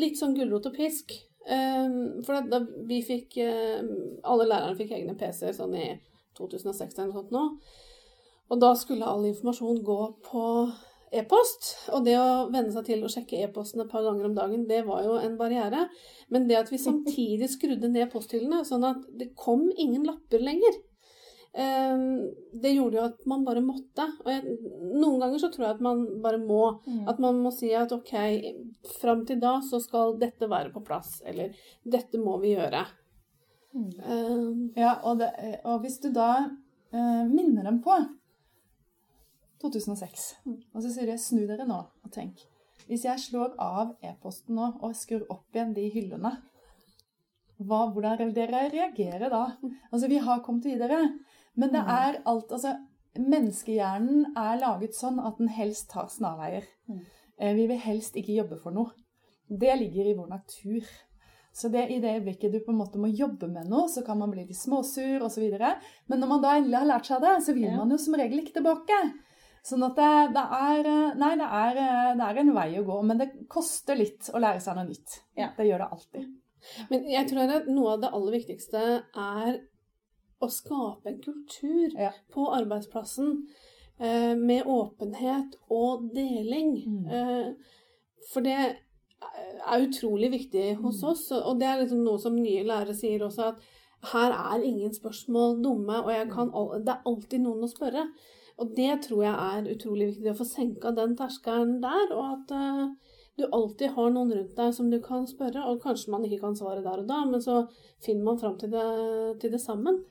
litt sånn gulrot og pisk. Um, for da vi fikk um, Alle lærerne fikk egne PC-er sånn i 2006 eller noe sånt nå. Og da skulle all informasjon gå på e-post. Og det å venne seg til å sjekke e-posten et par ganger om dagen, det var jo en barriere. Men det at vi samtidig skrudde ned posthyllene, sånn at det kom ingen lapper lenger, det gjorde jo at man bare måtte. Og jeg, noen ganger så tror jeg at man bare må. At man må si at ok, fram til da så skal dette være på plass, eller dette må vi gjøre. Um, Ja, og, det, og hvis du da uh, minner dem på 2006, og så sier de snu dere nå og tenk. Hvis jeg slår av e-posten nå og skrur opp igjen de hyllene, hva, hvordan dere reagere da? Altså, vi har kommet videre, men det er alt Altså, menneskehjernen er laget sånn at den helst tar snarveier. Eh, Vi vil helst ikke jobbe for noe. Det ligger i vår natur. Så det, i det øyeblikket du på en måte må jobbe med noe, så kan man bli litt småsur osv. Men når man da endelig har lært seg det, så vil man jo som regel ikke tilbake. Sånn at det, det er eh, Nei, det er, eh, det er en vei å gå. Men det koster litt å lære seg noe nytt. Ja. Det gjør det alltid. men jeg tror at noe av det aller viktigste er å skape en kultur Ja. på arbeidsplassen eh, med åpenhet og deling. Mm. Eh, for det er utrolig viktig hos Mm. oss, og det er liksom noe som nye lærere sier også, at her er ingen spørsmål dumme, og kan, det er alltid noen å spørre. Og det tror jeg er utrolig viktig, å få senka den terskelen der, og at eh, du alltid har noen rundt deg som du kan spørre, og kanskje man ikke kan svare der og da, men så finner man fram til det, til det sammen.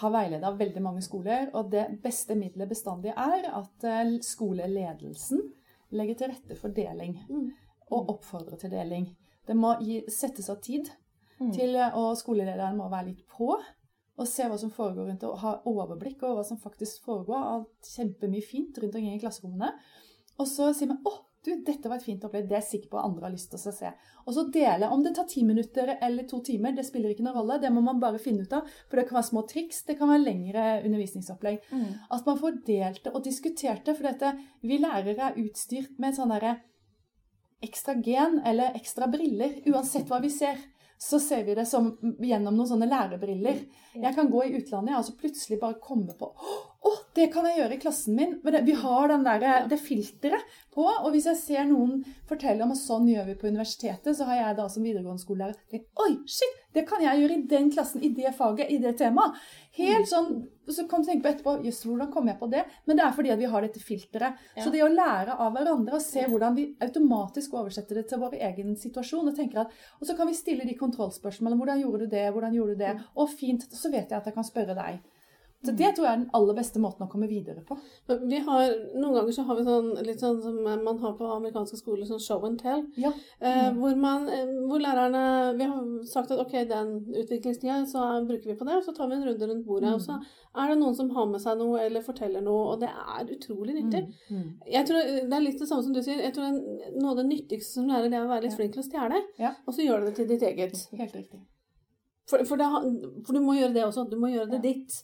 Har veileda veldig mange skoler, og det beste middelet bestandig er at eh, skoleledelsen legger til rette for deling. Mm. Og oppfordrer til deling. Det må gi, settes av tid Mm. til, eh, og skolelederen må være litt på. Og se hva som foregår rundt og ha overblikk over hva som faktisk foregår. av Kjempemye fint rundt omkring i klasserommene. Og så sier man 'Å, du, dette var et fint opplegg. Det er jeg sikker på andre har lyst til å se'. Og så dele. Om det tar ti minutter eller to timer, det spiller ikke noen rolle. Det må man bare finne ut av. For det kan være små triks, det kan være lengre undervisningsopplegg. At man får delt det og diskutert det. For dette, vi lærere er utstyrt med et sånn derre ekstra gen eller ekstra briller. Uansett hva vi ser, så ser vi det som gjennom noen sånne lærebriller. Jeg kan gå i utlandet og altså plutselig bare komme på «Åh, oh, det kan jeg gjøre i klassen min. Det, vi har den der, det filteret på. Og hvis jeg ser noen fortelle om at sånn gjør vi på universitetet, så har jeg da som videregående skolelærer tenkt Oi, shit! Det kan jeg gjøre i den klassen, i det faget, i det temaet. Helt sånn, Så kan du tenke på etterpå Jøss, hvordan kom jeg på det? Men det er fordi at vi har dette filteret. Ja. Så det å lære av hverandre og se hvordan vi automatisk oversetter det til vår egen situasjon, og tenker at, og så kan vi stille de kontrollspørsmålene. Hvordan gjorde du det? Hvordan gjorde du det? Og fint. Så vet jeg at jeg kan spørre deg. Så det tror jeg er den aller beste måten å komme videre på. Vi har, Noen ganger så har vi sånn, litt sånn som man har på amerikanske skoler, sånn show and tell. Ja. Eh, Mm. hvor, man, eh, hvor lærerne Vi har sagt at ok, den utviklingstida så bruker vi på det, og så tar vi en runde rundt bordet. Mm. Og så er det noen som har med seg noe eller forteller noe, og det er utrolig nyttig. Mm. Jeg tror Det er litt det samme som du sier. Jeg tror Noe av det nyttigste som lærer, det er å være litt Ja. flink til å stjele, Ja. og så gjør du det til ditt eget. Helt riktig. For, for, det, for du må gjøre det også. Du må gjøre det ditt.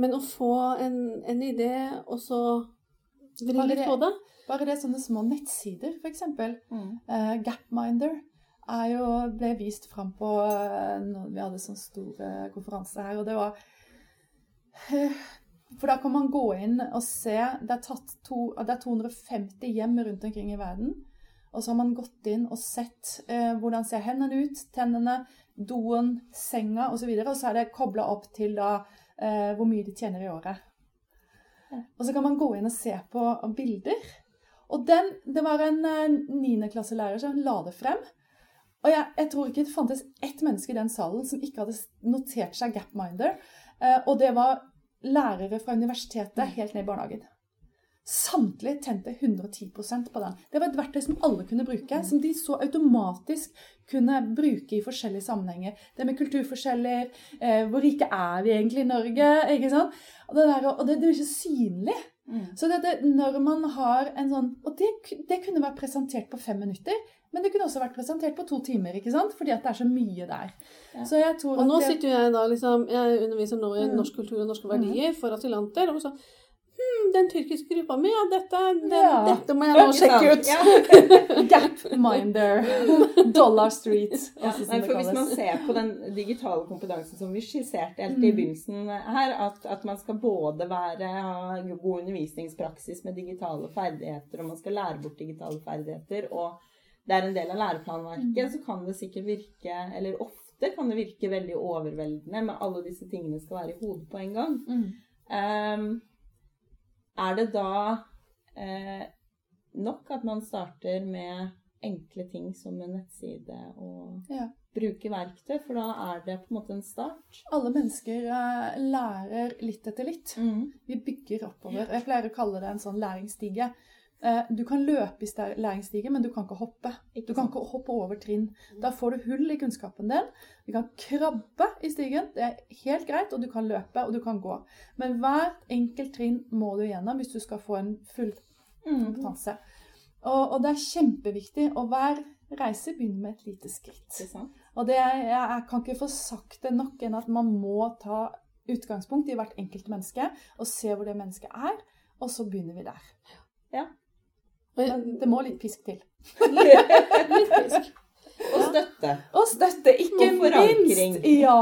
Men å få en, en idé, og så vri litt på det Bare det sånne små nettsider, f.eks. Mm. Uh, Gapminder er jo, ble vist fram på eh, når vi hadde sånn stor eh, konferanse her, og det var uh, For da kan man gå inn og se Det er, to, det er 250 hjem rundt omkring i verden. Og så har man gått inn og sett eh, hvordan ser hendene ut, tennene, doen, senga osv. Og, så og så er det kobla opp til da eh, hvor mye de tjener i året. Og så kan man gå inn og se på bilder. Og den, det var en niendeklasselærer som la det frem. Og jeg, jeg tror ikke det fantes ett menneske i den salen som ikke hadde notert seg Gapminder. Eh, og det var lærere fra universitetet helt ned i barnehagen. Samtlige tente 110% på den. Det var et verktøy som alle kunne bruke, som de så automatisk kunne bruke i forskjellige sammenhenger. Det med kulturforskjeller, eh, hvor rike er vi egentlig i Norge? ikke sant? Og det, der, og det, det er så synlig. Mm. Så det, det, når man har en sånn Og det, det kunne vært presentert på fem minutter, men det kunne også vært presentert på to timer, ikke sant? fordi at det er så mye der. Ja. Så jeg tror Og nå det, sitter jeg da liksom Jeg underviser nå i Mm. norsk kultur og norske verdier for asylanter. Og så den tyrkiske gruppa mi, ja, dette, den, Ja. dette må jeg nå sjekke ut. Ja. Gapminder, Dollar Street Ja, nei, for Hvis man ser på den digitale kompetansen som vi skisserte helt i Mm. begynnelsen her, at, at man skal både være, ha god undervisningspraksis med digitale ferdigheter, og man skal lære bort digitale ferdigheter, og det er en del av læreplanverket, Mm. så kan det sikkert virke, eller ofte kan det virke veldig overveldende med alle disse tingene skal være i hodet på en gang. Mm. Ehm, er det da eh, nok at man starter med enkle ting som en nettside og Ja. bruke verktøy, for da er det på en måte en start? Alle mennesker eh, lærer litt etter litt. Vi bygger oppover. Jeg pleier å kalle det en sånn læringsstige. Eh, Du kan løpe i læringsstigen, læringsstige, men du kan ikke hoppe. Du kan ikke hoppe over trinn. Da får du hull i kunnskapen din. Du kan krabbe i stigen, det er helt greit, og du kan løpe, og du kan gå. Men hvert enkelt trinn må du gjennom hvis du skal få en full Mm. kompetanse. Og, og det er kjempeviktig, og hver reise begynner med et lite skritt. Og det, jeg, kan ikke få sagt det nok enn at man må ta utgangspunkt i hvert enkelt menneske, og se hvor det mennesket er, og så begynner vi der. Og Men det må litt pisk til. Litt pisk. Og støtte. Og støtte, ikke Og forankring. minst! Ja.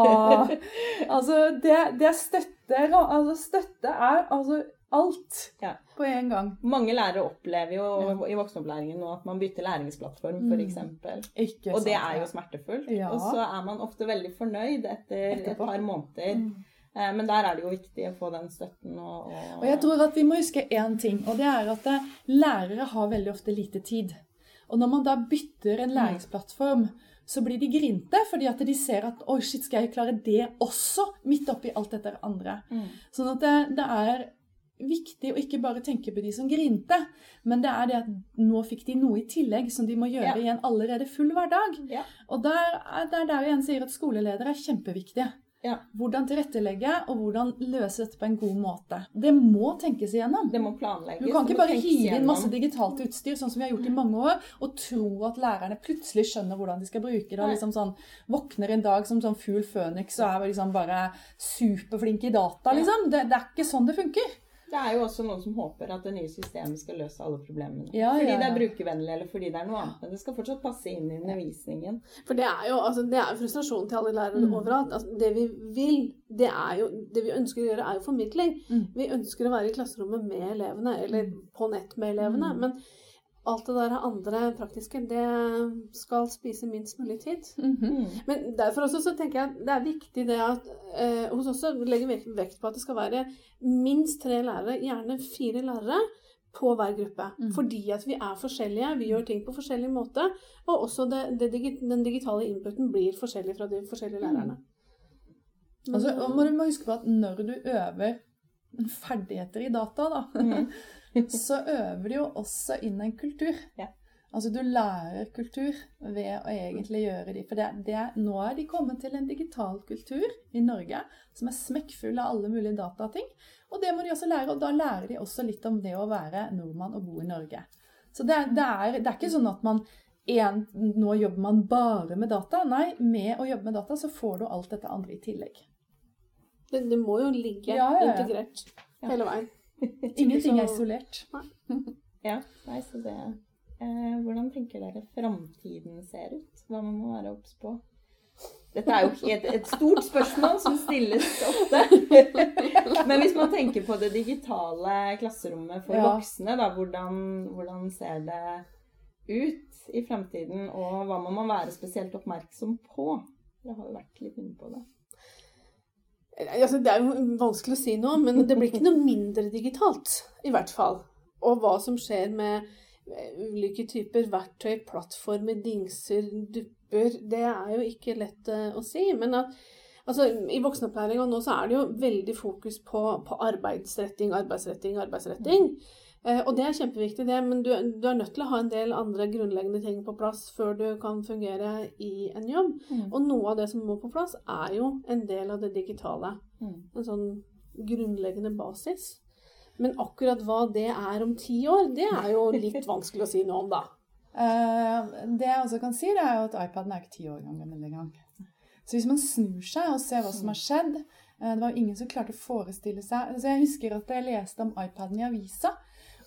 Altså, det, det er støtte Altså, støtte er altså alt Ja. på en gang. Mange lærere opplever jo i voksenopplæringen nå at man bytter læringsplattform, f.eks. Mm. Og det er jo smertefullt. Ja. Og så er man ofte veldig fornøyd etter et par måneder. Mm. Eh, Men der er det jo viktig å få den støtten og, og Og jeg tror at vi må huske én ting, og det er at eh, lærere har veldig ofte lite tid. Og når man da bytter en læringsplattform, så blir de grinte fordi at de ser at oi, shit, skal jeg klare det også? Midt oppi alt dette andre. Mm. Sånn at det, det er viktig å ikke bare tenke på de som grinte, men det er det at nå fikk de noe i tillegg som de må gjøre Ja. i en allerede full hverdag. Ja. Og der, det er der igjen sier at skoleledere er kjempeviktige. Ja. Hvordan tilrettelegge, og hvordan løse dette på en god måte. Det må tenkes igjennom. Det må planlegges. Du kan ikke bare hive inn masse digitalt utstyr, sånn som vi har gjort i mange år, og tro at lærerne plutselig skjønner hvordan de skal bruke det. liksom sånn, Våkner en dag som sånn fugl føniks og er liksom bare superflink i data, liksom. Det, det er ikke sånn det funker. Det er jo også noen som håper at det nye systemet skal løse alle problemene. Ja, fordi ja, det er brukervennlig, eller fordi det er noe annet. Men det skal fortsatt passe inn i undervisningen. For det er jo altså, det er frustrasjon til alle lærere Mm. overalt. Altså, det vi vil, det er jo Det vi ønsker å gjøre, er jo formidling. Mm. Vi ønsker å være i klasserommet med elevene, eller på nett med elevene. Mm. Men alt det der andre praktiske, det skal spise minst mulig tid. Mm -hmm. Men derfor også så tenker jeg at det er viktig det at eh, hos oss legger vi vekt på at det skal være minst tre lærere, gjerne fire lærere, på hver gruppe. Mm. Fordi at vi er forskjellige, vi gjør ting på forskjellig måte, og også det, det, digi- den digitale inputen blir forskjellig fra de forskjellige lærerne. Altså, og må du må huske på at når du øver ferdigheter i data, da, Mm. så øver du jo også inn en kultur. Ja. Altså du lærer kultur ved å egentlig gjøre de For det, det, nå er de kommet til en digital kultur i Norge som er smekkfull av alle mulige datating. Og det må de også lære, og da lærer de også litt om det å være nordmann og bo i Norge. Så det, det, er, det er ikke sånn at man en, nå jobber man bare med data. Nei, med å jobbe med data så får du alt dette andre i tillegg. Det må jo ligge Ja, ja, ja. integrert hele veien. Ingenting er isolert. Ja, nei, så det eh, Hvordan tenker dere framtiden ser ut? Hva man må være obs på? Dette er jo ikke et, et stort spørsmål som stilles ofte. Men hvis man tenker på det digitale klasserommet for Ja. voksne, da, hvordan, hvordan ser det ut i framtiden? Og hva må man være spesielt oppmerksom på? Dere har jo vært litt inne på det. Altså, det er jo vanskelig å si noe, men det blir ikke noe mindre digitalt, i hvert fall. Og hva som skjer med eh, ulike typer verktøy, plattformer, dingser, dupper, det er jo ikke lett eh, å si. Men at altså, i voksenopplæringa nå så er det jo veldig fokus på, på arbeidsretting, arbeidsretting, arbeidsretting. Eh, og det er kjempeviktig, det, men du, du er nødt til å ha en del andre grunnleggende ting på plass før du kan fungere i en jobb. Mm. Og noe av det som må på plass, er jo en del av det digitale. Mm. En sånn grunnleggende basis. Men akkurat hva det er om ti år, det er jo litt vanskelig å si noe om, da. Eh, det jeg også kan si, er at iPaden er ikke ti år gammel engang. Så hvis man snur seg og ser hva som har skjedd eh, Det var jo ingen som klarte å forestille seg Så Jeg husker at jeg leste om iPaden i avisa,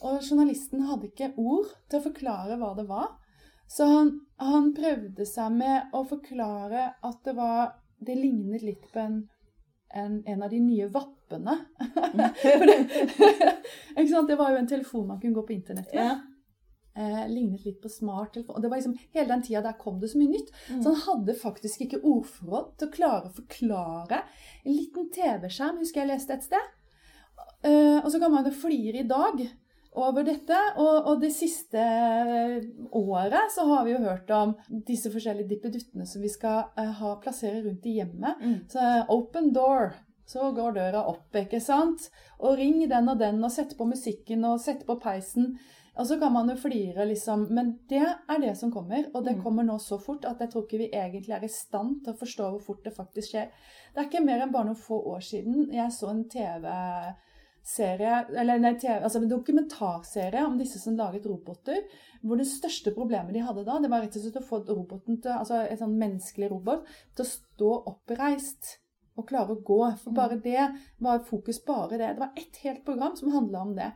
og journalisten hadde ikke ord til å forklare hva det var. Så han, han prøvde seg med å forklare at det var Det lignet litt på en, en, en av de nye vappene. Det, det var jo en telefon man kunne gå på internett med Ja. eh, lignet litt på smarttelefon. Det var liksom, hele den tida der kom det så mye nytt. Mm. Så han hadde faktisk ikke ordforråd til å klare å forklare. En liten TV-skjerm husker jeg leste et sted. Eh, og så kan man jo flire i dag over dette. Og, og det siste året så har vi jo hørt om disse forskjellige dippeduttene som vi skal eh, ha plassere rundt i hjemmet. Mm. Så eh, open door. Så går døra opp, ikke sant? Og ring den og den, og sett på musikken og sett på peisen. Og så kan man jo flire, liksom. Men det er det som kommer. Og det Mm. kommer nå så fort at jeg tror ikke vi egentlig er i stand til å forstå hvor fort det faktisk skjer. Det er ikke mer enn bare noen få år siden jeg så en TV-serie, eller nei, TV, altså en dokumentarserie om disse som laget roboter. Hvor det største problemet de hadde da, det var rett og slett å få roboten til, altså en sånn menneskelig robot til å stå oppreist og klare å gå. For bare det var fokus bare det. Det var ett helt program som handla om det.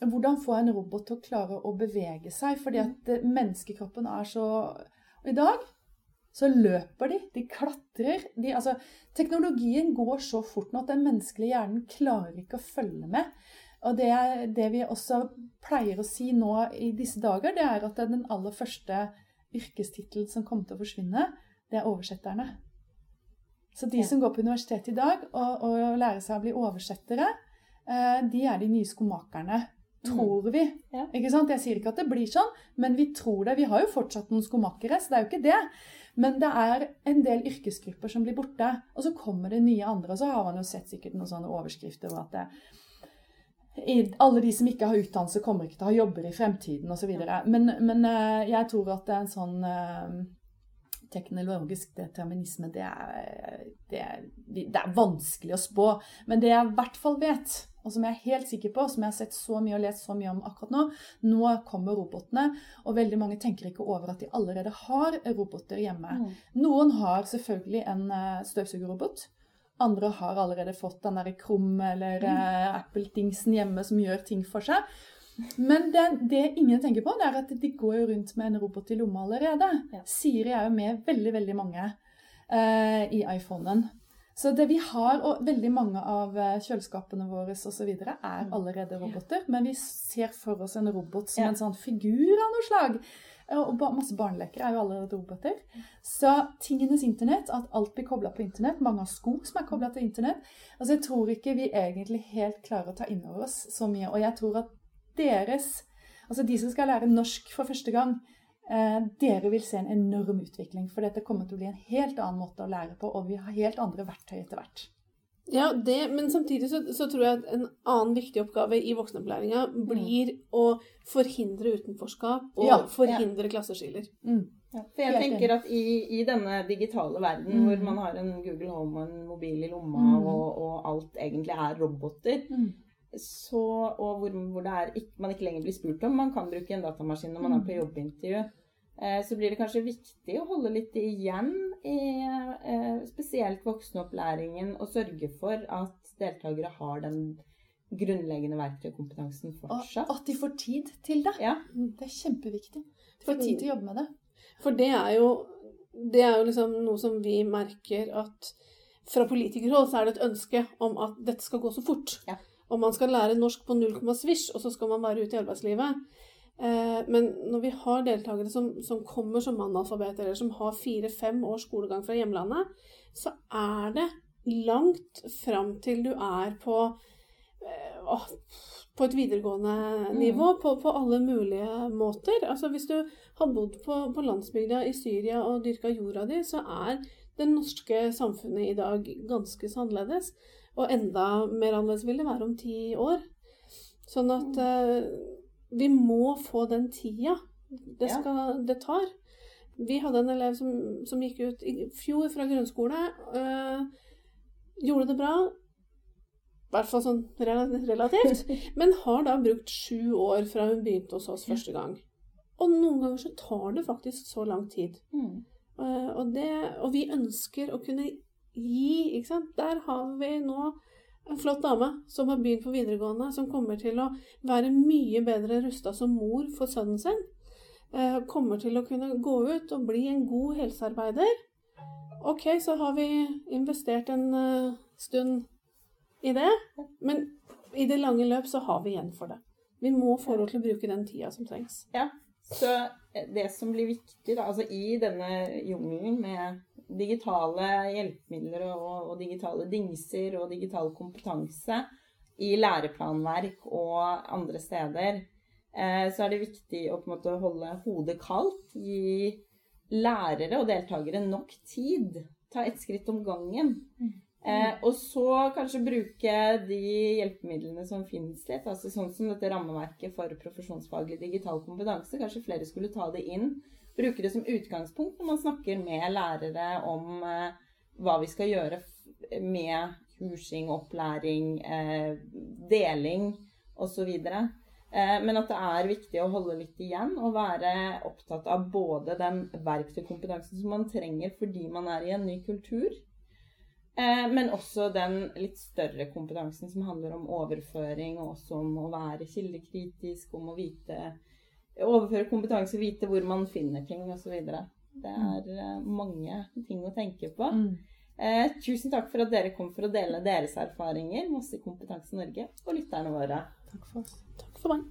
Hvordan få en robot til å klare å bevege seg. Fordi at eh, menneskekroppen er så i dag så løper de, de klatrer. De, altså, teknologien går så fort nå at den menneskelige hjernen klarer ikke å følge med. Og det, det vi også pleier å si nå i disse dager, det er at den aller første yrkestittelen som kommer til å forsvinne, det er oversetterne. Så de som går på universitetet i dag og, og lærer seg å bli oversettere, eh, de er de nye skomakerne. Tror vi. Ja. Ikke sant? Jeg sier ikke at det blir sånn, men vi tror det. Vi har jo fortsatt noen skomakere, så det er jo ikke det. Men det er en del yrkesgrupper som blir borte. Og så kommer det nye andre. Og så har man jo sett sikkert noen sånne overskrifter over at det, i- alle de som ikke har utdannelse, kommer ikke til å ha jobber i fremtiden osv. Men, men eh, jeg tror at det er en sånn eh, teknologisk determinisme, det er, det, er, det er vanskelig å spå. Men det jeg i hvert fall vet, og som jeg er helt sikker på, som jeg har sett så mye og lest så mye om akkurat nå, nå kommer robotene, og veldig mange tenker ikke over at de allerede har roboter hjemme. Mm. Noen har selvfølgelig en eh, støvsugerrobot. Andre har allerede fått den der Krum eller mm. Apple-dingsen hjemme som gjør ting for seg. Men det, det ingen tenker på, det er at de går jo rundt med en robot i lomma allerede. Ja. Siri er jo med veldig, veldig mange eh, i iPhonen. Så det vi har, og veldig mange av eh, kjøleskapene våre osv., er allerede roboter. Men vi ser for oss en robot som Ja. en sånn figur av noe slag. Og masse barneleker er jo allerede roboter. Så tingenes internett, at alt blir kobla på internett, mange har sko som er kobla til internett Altså Jeg tror ikke vi egentlig helt klarer å ta inn over oss så mye. Og jeg tror at deres Altså de som skal lære norsk for første gang, eh, dere vil se en enorm utvikling. For dette kommer til å bli en helt annen måte å lære på, og vi har helt andre verktøy etter hvert. Ja, det, men samtidig så, så tror jeg at en annen viktig oppgave i voksenopplæringa blir å forhindre utenforskap og Ja, forhindre klasseskiller. Mm. Ja, for jeg tenker at i, i denne digitale verden Mm. hvor man har en Google Home og en mobil i lomma, Mm. og, og alt egentlig er roboter, så, og hvor, hvor det er ikke, man ikke lenger blir spurt om man kan bruke en datamaskin når man er på jobbintervju, eh, så blir det kanskje viktig å holde litt igjen i eh, spesielt voksenopplæringen og sørge for at deltakere har den grunnleggende verktøykompetansen Og fortsatt. at de får tid til det. Ja. Det er kjempeviktig. De får tid til å jobbe med det. For det er jo, det er jo liksom noe som vi merker at fra politikerhold så er det et ønske om at dette skal gå så fort. Ja. Og man skal lære norsk på null komma svisj, og så skal man være ute i arbeidslivet. Eh, men når vi har deltakere som, som kommer som analfabeter, eller som har fire-fem års skolegang fra hjemlandet, så er det langt fram til du er på eh, åh, på et videregående nivå på, på alle mulige måter. Altså Hvis du har bodd på, på landsbygda i Syria og dyrka jorda di, så er det norske samfunnet i dag ganske så annerledes. Og enda mer annerledes vil det være om ti år. Sånn at eh, vi må få den tida det, Ja. skal, det tar. Vi hadde en elev som, som gikk ut i fjor fra grunnskole. Øh, gjorde det bra. I hvert fall sånn relativt. Men har da brukt sju år fra hun begynte hos oss første gang. Og noen ganger så tar det faktisk så lang tid. Mm. Eh, og, det, og vi ønsker å kunne gi, ikke sant. Der har vi nå en flott dame som har begynt på videregående, som kommer til å være mye bedre rusta som mor for sønnen sin. Eh, kommer til å kunne gå ut og bli en god helsearbeider. Ok, så har vi investert en eh, stund i det, men i det lange løp så har vi igjen for det. Vi må få lov til å bruke den tida som trengs. Ja, så det som blir viktig da, altså i denne jungelen med digitale hjelpemidler og, og digitale dingser og digital kompetanse i læreplanverk og andre steder, eh, så er det viktig å på en måte holde hodet kaldt, gi lærere og deltakere nok tid. Ta ett skritt om gangen. Eh, og så kanskje bruke de hjelpemidlene som finnes litt, altså sånn som dette rammeverket for profesjonsfaglig digital kompetanse. Kanskje flere skulle ta det inn. Bruke det som utgangspunkt når man snakker med lærere om eh, hva vi skal gjøre med kursing, opplæring, eh, deling osv. Eh, men at det er viktig å holde litt igjen og være opptatt av både den verktøykompetansen som man trenger fordi man er i en ny kultur, Eh, men også den litt større kompetansen som handler om overføring, og også om å være kildekritisk, om å vite Overføre kompetanse, vite hvor man finner ting osv. Det er eh, mange ting å tenke på. Mm. Eh, tusen takk for at dere kom for å dele deres erfaringer med oss i Kompetanse Norge og lytterne våre. Takk for oss. Takk for meg.